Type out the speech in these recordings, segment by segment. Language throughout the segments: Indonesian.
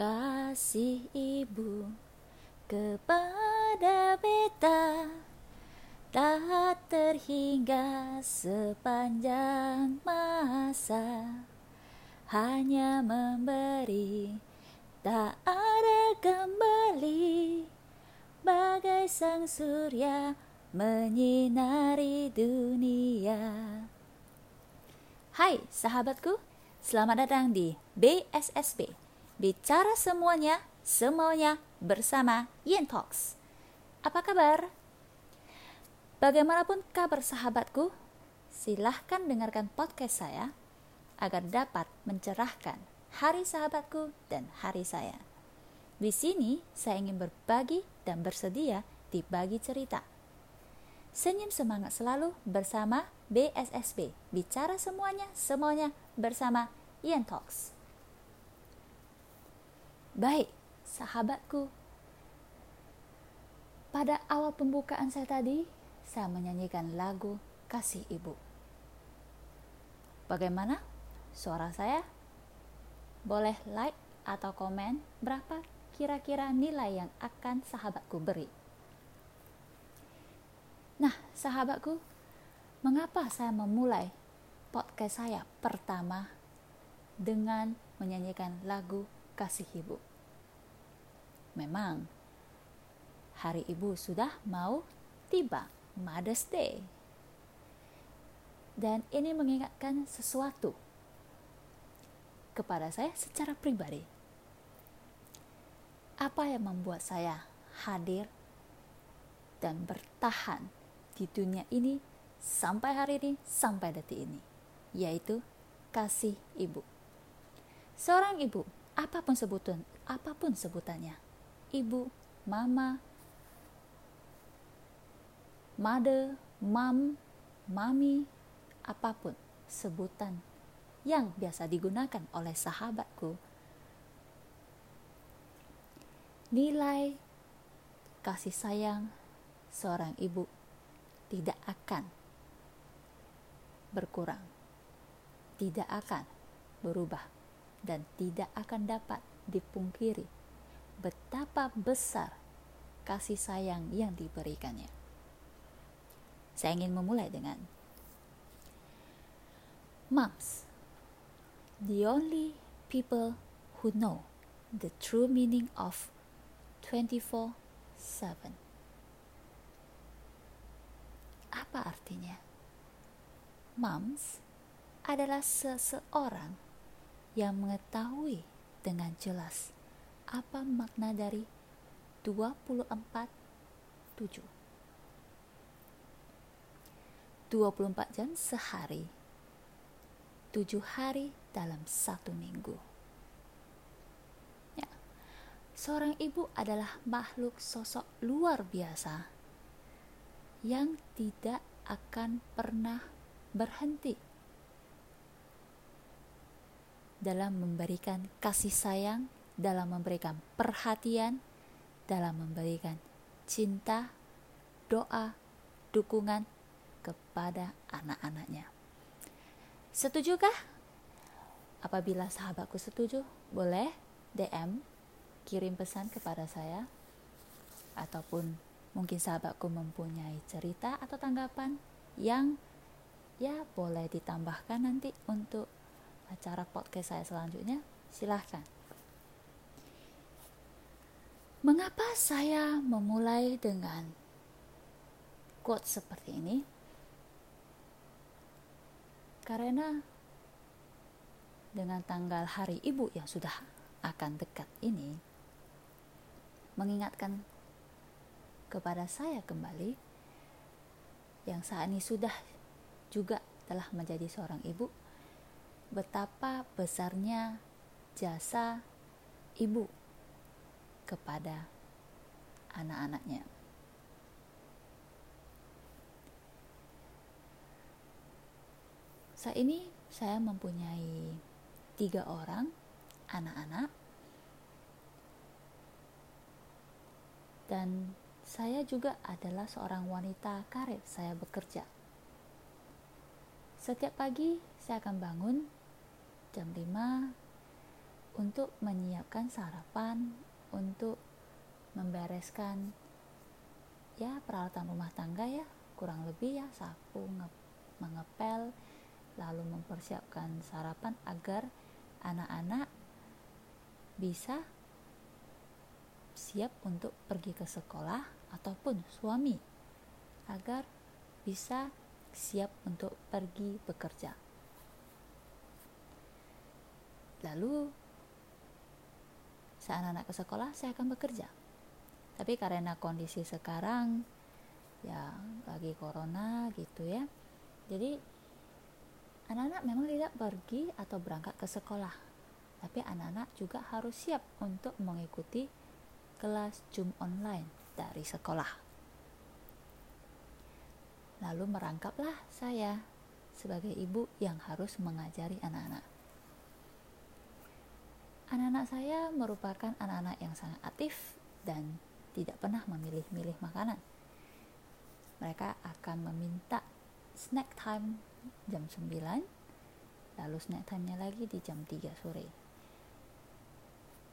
kasih ibu kepada beta. Tak terhingga sepanjang masa hanya memberi tak ada kembali. Bagai sang surya menyinari dunia. Hai sahabatku selamat datang di BSSP Bicara semuanya, semuanya bersama Yen Talks. Apa kabar? Bagaimanapun kabar sahabatku, silahkan dengarkan podcast saya agar dapat mencerahkan hari sahabatku dan hari saya. Di sini saya ingin berbagi dan bersedia dibagi cerita. Senyum semangat selalu bersama BSSB. Bicara semuanya, semuanya bersama Yen Talks. Baik, sahabatku. Pada awal pembukaan saya tadi, saya menyanyikan lagu Kasih Ibu. Bagaimana suara saya? Boleh like atau komen berapa kira-kira nilai yang akan sahabatku beri. Nah, sahabatku, mengapa saya memulai podcast saya pertama dengan menyanyikan lagu kasih ibu. Memang, hari ibu sudah mau tiba, Mother's Day. Dan ini mengingatkan sesuatu kepada saya secara pribadi. Apa yang membuat saya hadir dan bertahan di dunia ini sampai hari ini, sampai detik ini, yaitu kasih ibu. Seorang ibu apa pun sebutan, apa pun sebutannya. Ibu, mama, mother, mom, mami, apa pun sebutan yang biasa digunakan oleh sahabatku. Nilai kasih sayang seorang ibu tidak akan berkurang, tidak akan berubah dan tidak akan dapat dipungkiri betapa besar kasih sayang yang diberikannya. Saya ingin memulai dengan Moms, the only people who know the true meaning of 24/7. Apa artinya? Moms adalah seseorang yang mengetahui dengan jelas apa makna dari 24 7 24 jam sehari 7 hari dalam satu minggu ya. seorang ibu adalah makhluk sosok luar biasa yang tidak akan pernah berhenti dalam memberikan kasih sayang, dalam memberikan perhatian, dalam memberikan cinta, doa, dukungan kepada anak-anaknya. Setujukah? Apabila sahabatku setuju, boleh DM kirim pesan kepada saya ataupun mungkin sahabatku mempunyai cerita atau tanggapan yang ya boleh ditambahkan nanti untuk acara podcast saya selanjutnya, silahkan. Mengapa saya memulai dengan quote seperti ini? Karena dengan tanggal hari ibu yang sudah akan dekat ini, mengingatkan kepada saya kembali yang saat ini sudah juga telah menjadi seorang ibu betapa besarnya jasa ibu kepada anak-anaknya. Saat ini saya mempunyai tiga orang anak-anak dan saya juga adalah seorang wanita karir. Saya bekerja. Setiap pagi saya akan bangun jam 5 untuk menyiapkan sarapan, untuk membereskan ya peralatan rumah tangga ya, kurang lebih ya sapu, mengepel, lalu mempersiapkan sarapan agar anak-anak bisa siap untuk pergi ke sekolah ataupun suami agar bisa siap untuk pergi bekerja. Lalu saat anak ke sekolah saya akan bekerja. Tapi karena kondisi sekarang ya lagi corona gitu ya. Jadi anak-anak memang tidak pergi atau berangkat ke sekolah. Tapi anak-anak juga harus siap untuk mengikuti kelas Zoom online dari sekolah. Lalu merangkaplah saya sebagai ibu yang harus mengajari anak-anak. Anak-anak saya merupakan anak-anak yang sangat aktif dan tidak pernah memilih-milih makanan. Mereka akan meminta snack time jam 9, lalu snack time-nya lagi di jam 3 sore.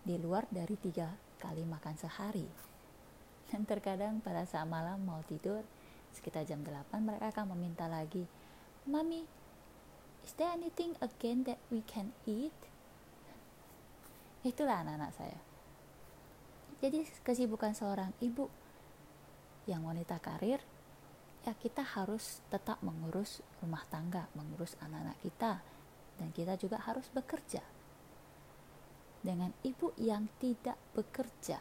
Di luar dari tiga kali makan sehari. Dan terkadang pada saat malam mau tidur, sekitar jam 8 mereka akan meminta lagi Mami, is there anything again that we can eat? Itulah anak-anak saya. Jadi kesibukan seorang ibu yang wanita karir, ya kita harus tetap mengurus rumah tangga, mengurus anak-anak kita, dan kita juga harus bekerja. Dengan ibu yang tidak bekerja,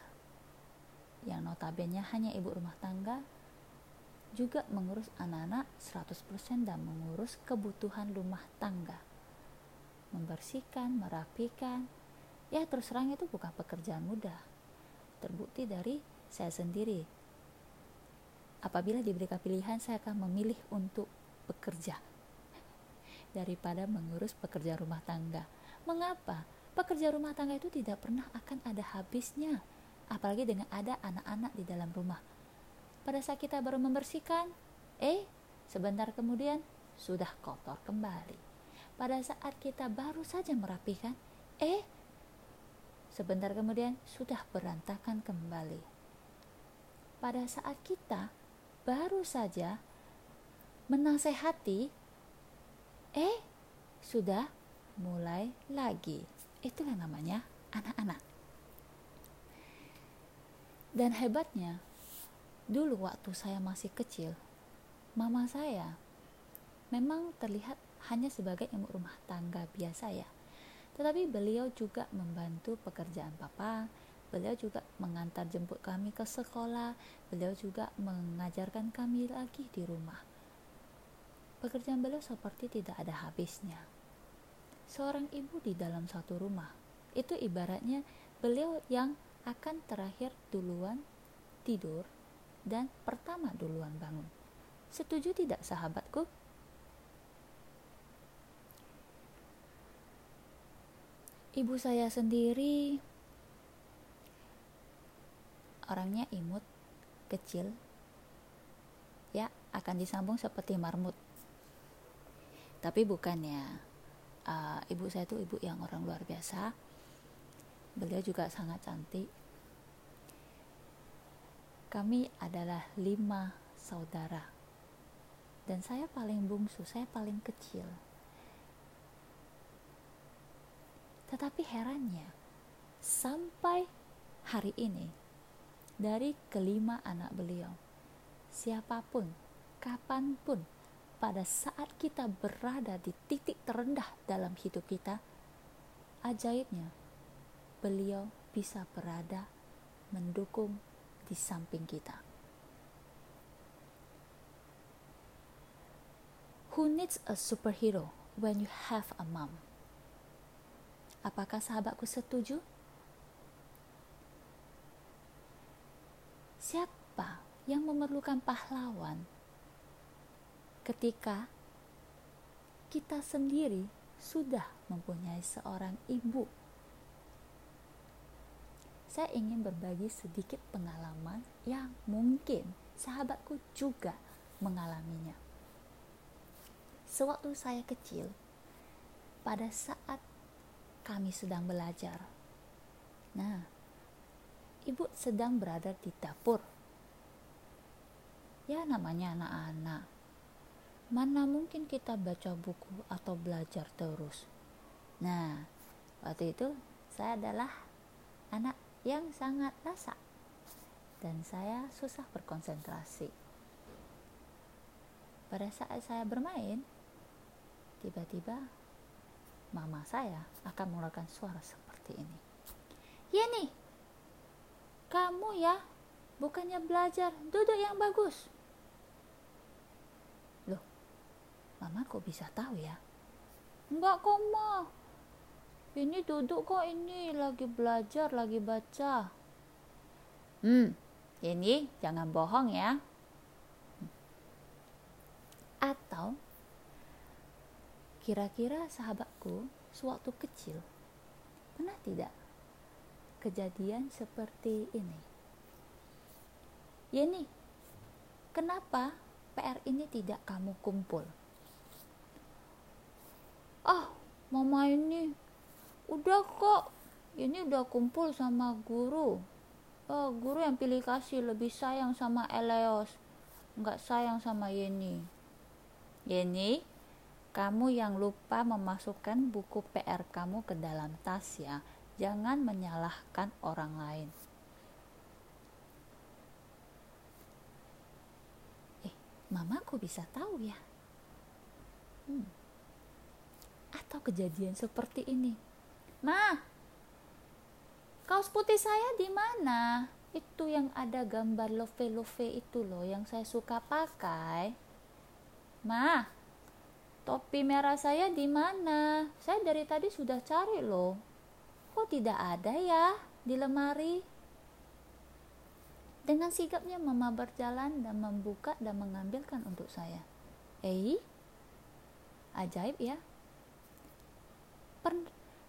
yang notabene hanya ibu rumah tangga, juga mengurus anak-anak 100% dan mengurus kebutuhan rumah tangga. Membersihkan, merapikan, ya terus terang itu bukan pekerjaan mudah. Terbukti dari saya sendiri. Apabila diberikan pilihan, saya akan memilih untuk bekerja daripada mengurus pekerjaan rumah tangga. Mengapa? Pekerja rumah tangga itu tidak pernah akan ada habisnya, apalagi dengan ada anak-anak di dalam rumah pada saat kita baru membersihkan, eh, sebentar kemudian sudah kotor kembali. Pada saat kita baru saja merapikan, eh, sebentar kemudian sudah berantakan kembali. Pada saat kita baru saja menasehati, eh, sudah mulai lagi. Itulah namanya anak-anak. Dan hebatnya, Dulu waktu saya masih kecil, mama saya memang terlihat hanya sebagai ibu rumah tangga biasa ya. Tetapi beliau juga membantu pekerjaan papa, beliau juga mengantar jemput kami ke sekolah, beliau juga mengajarkan kami lagi di rumah. Pekerjaan beliau seperti tidak ada habisnya. Seorang ibu di dalam satu rumah, itu ibaratnya beliau yang akan terakhir duluan tidur dan pertama duluan bangun. Setuju tidak sahabatku? Ibu saya sendiri orangnya imut, kecil, ya akan disambung seperti marmut. Tapi bukannya uh, ibu saya itu ibu yang orang luar biasa. Beliau juga sangat cantik, kami adalah lima saudara. Dan saya paling bungsu, saya paling kecil. Tetapi herannya, sampai hari ini, dari kelima anak beliau, siapa pun, kapan pun, pada saat kita berada di titik terendah dalam hidup kita, ajaibnya, beliau bisa berada mendukung di samping kita. Who needs a superhero when you have a mom? Apakah sahabatku setuju? Siapa yang memerlukan pahlawan ketika kita sendiri sudah mempunyai seorang ibu saya ingin berbagi sedikit pengalaman yang mungkin sahabatku juga mengalaminya. Sewaktu saya kecil, pada saat kami sedang belajar Nah, ibu sedang berada di dapur. Ya namanya anak-anak. Mana mungkin kita baca buku atau belajar terus. Nah, waktu itu saya adalah anak yang sangat rasa dan saya susah berkonsentrasi. Pada saat saya bermain, tiba-tiba mama saya akan mengeluarkan suara seperti ini. Yeni, kamu ya bukannya belajar, duduk yang bagus. Loh, mama kok bisa tahu ya? Enggak kok ma, ini duduk kok ini lagi belajar, lagi baca. Hmm, ini jangan bohong ya. Atau kira-kira sahabatku sewaktu kecil pernah tidak kejadian seperti ini. Yeni, kenapa PR ini tidak kamu kumpul? Ah, mama ini udah kok. Ini udah kumpul sama guru. Oh, guru yang pilih kasih lebih sayang sama Eleos. Nggak sayang sama Yeni. Yeni, kamu yang lupa memasukkan buku PR kamu ke dalam tas ya Jangan menyalahkan orang lain. Eh, mamaku bisa tahu ya? Hmm. Atau kejadian seperti ini. Ma, kaos putih saya di mana? Itu yang ada gambar love-love itu loh yang saya suka pakai. Ma, topi merah saya di mana? Saya dari tadi sudah cari loh kok tidak ada ya di lemari? Dengan sigapnya mama berjalan dan membuka dan mengambilkan untuk saya. Eh, ajaib ya. Per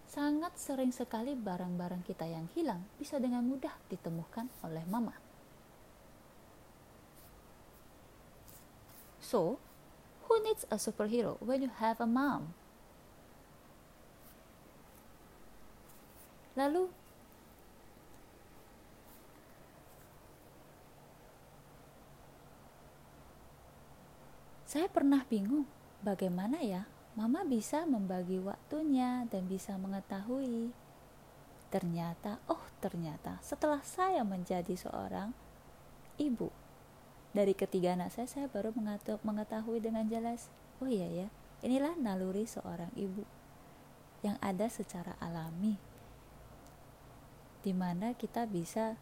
sangat sering sekali barang-barang kita yang hilang bisa dengan mudah ditemukan oleh mama. So, needs a superhero when you have a mom? Lalu saya pernah bingung bagaimana ya mama bisa membagi waktunya dan bisa mengetahui. Ternyata, oh ternyata setelah saya menjadi seorang ibu, dari ketiga anak saya, saya baru mengetahui dengan jelas, oh iya ya, inilah naluri seorang ibu yang ada secara alami di mana kita bisa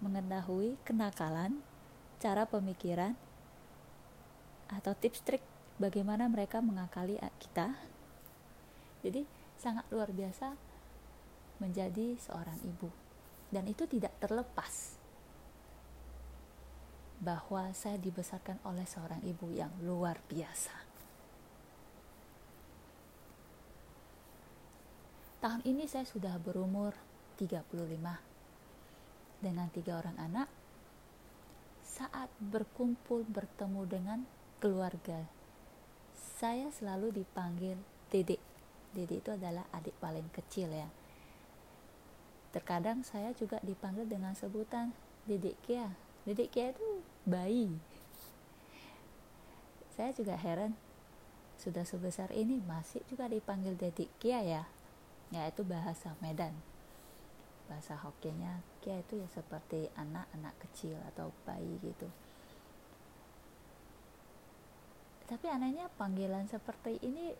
mengetahui kenakalan, cara pemikiran, atau tips trik bagaimana mereka mengakali kita. Jadi sangat luar biasa menjadi seorang ibu. Dan itu tidak terlepas bahwa saya dibesarkan oleh seorang ibu yang luar biasa. Tahun ini saya sudah berumur 35 dengan tiga orang anak saat berkumpul bertemu dengan keluarga saya selalu dipanggil dedek dedek itu adalah adik paling kecil ya. Terkadang saya juga dipanggil dengan sebutan dedek Kia dedek Kia itu bayi. Saya juga heran sudah sebesar ini masih juga dipanggil dedek Kia ya? Yaitu bahasa Medan. Bahasa Hokkiennya kia itu ya seperti anak-anak kecil atau bayi gitu. Tapi anehnya panggilan seperti ini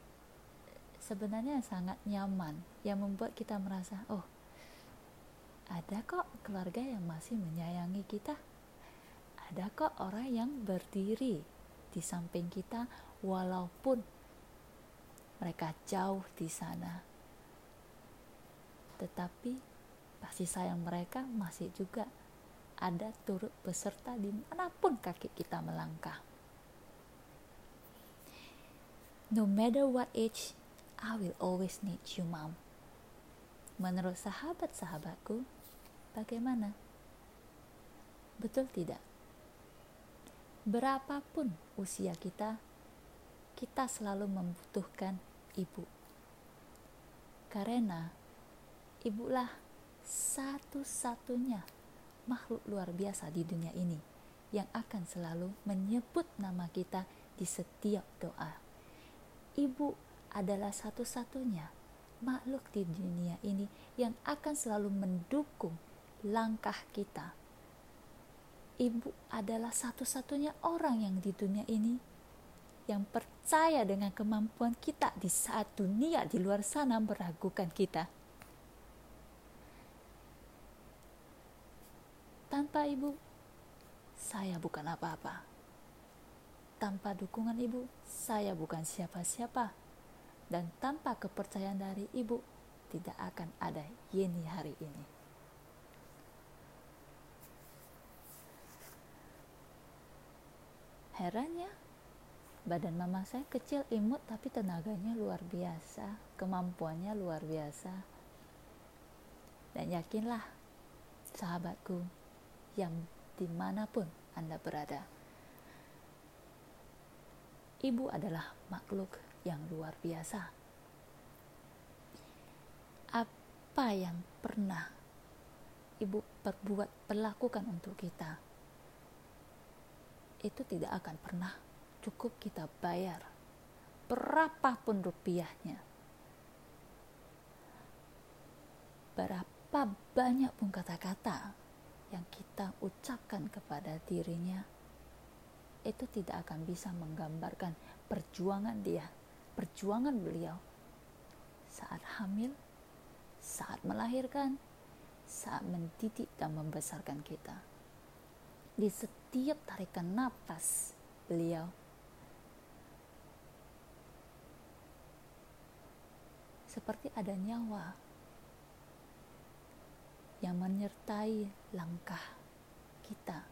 sebenarnya sangat nyaman yang membuat kita merasa oh ada kok keluarga yang masih menyayangi kita ada kok orang yang berdiri di samping kita walaupun mereka jauh di sana tetapi kasih sayang mereka masih juga ada turut beserta di mana pun kaki kita melangkah. No matter what age, I will always need you, mom. Menurut sahabat-sahabatku, bagaimana? Betul tidak? Berapapun usia kita, kita selalu membutuhkan ibu. Karena ibulah satu-satunya makhluk luar biasa di dunia ini yang akan selalu menyebut nama kita di setiap doa. Ibu adalah satu-satunya makhluk di dunia ini yang akan selalu mendukung langkah kita. Ibu adalah satu-satunya orang yang di dunia ini yang percaya dengan kemampuan kita di saat dunia di luar sana meragukan kita. Tanpa ibu, saya bukan apa-apa. Tanpa dukungan ibu, saya bukan siapa-siapa. Dan tanpa kepercayaan dari ibu, tidak akan ada Yeni hari ini. Herannya, badan mama saya kecil imut tapi tenaganya luar biasa, kemampuannya luar biasa. Dan yakinlah, sahabatku, yang di mana pun Anda berada. Ibu adalah makhluk yang luar biasa. Apa yang pernah ibu perbuat, perlakukan untuk kita, itu tidak akan pernah cukup kita bayar. Berapapun rupiahnya. Berapa banyak pun kata-kata yang kita ucapkan kepada dirinya itu tidak akan bisa menggambarkan perjuangan dia, perjuangan beliau saat hamil, saat melahirkan, saat mendidik dan membesarkan kita. Di setiap tarikan nafas beliau seperti ada nyawa yang menyertai langkah kita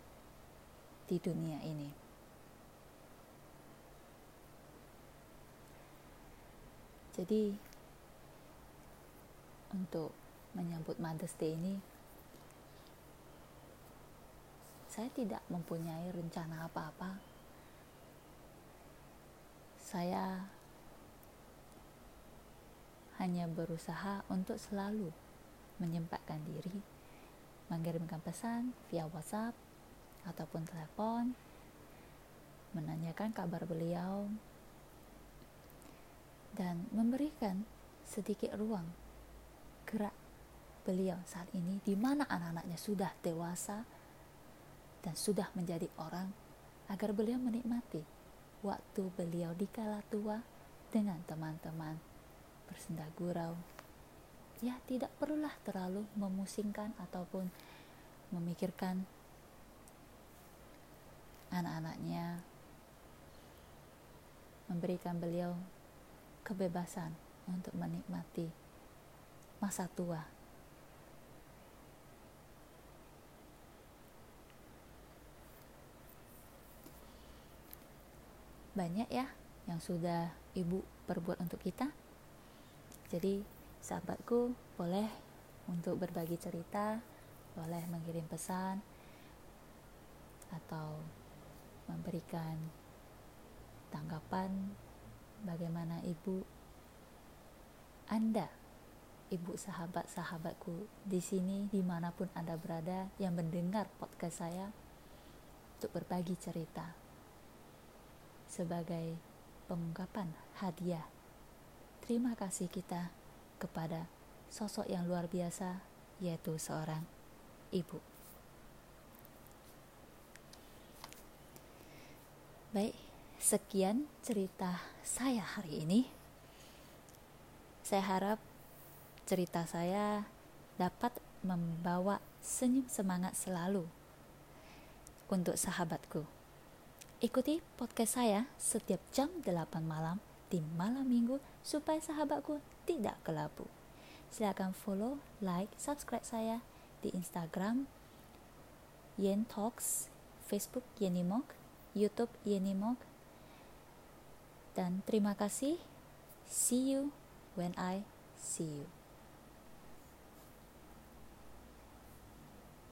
di dunia ini. Jadi, untuk menyambut Mother's Day ini, saya tidak mempunyai rencana apa-apa. Saya hanya berusaha untuk selalu menyempatkan diri mengirimkan pesan via WhatsApp ataupun telepon menanyakan kabar beliau dan memberikan sedikit ruang gerak beliau saat ini di mana anak-anaknya sudah dewasa dan sudah menjadi orang agar beliau menikmati waktu beliau di kala tua dengan teman-teman bersenda gurau. Ya tidak perlulah terlalu memusingkan ataupun memikirkan anak-anaknya memberikan beliau kebebasan untuk menikmati masa tua banyak ya yang sudah ibu perbuat untuk kita. Jadi sahabatku boleh untuk berbagi cerita, boleh mengirim pesan atau memberikan tanggapan bagaimana ibu Anda, ibu sahabat-sahabatku di sini di mana pun Anda berada yang mendengar podcast saya untuk berbagi cerita sebagai pengungkapan hadiah. Terima kasih kita kepada sosok yang luar biasa, yaitu seorang ibu. Baik, sekian cerita saya hari ini. Saya harap cerita saya dapat membawa senyum semangat selalu untuk sahabatku. Ikuti podcast saya setiap jam 8 malam di malam minggu supaya sahabatku tidak kelabu. Silahkan follow, like, subscribe saya di Instagram Yen Talks, Facebook Yenimog, YouTube Yenimog. Dan terima kasih. See you when I see you.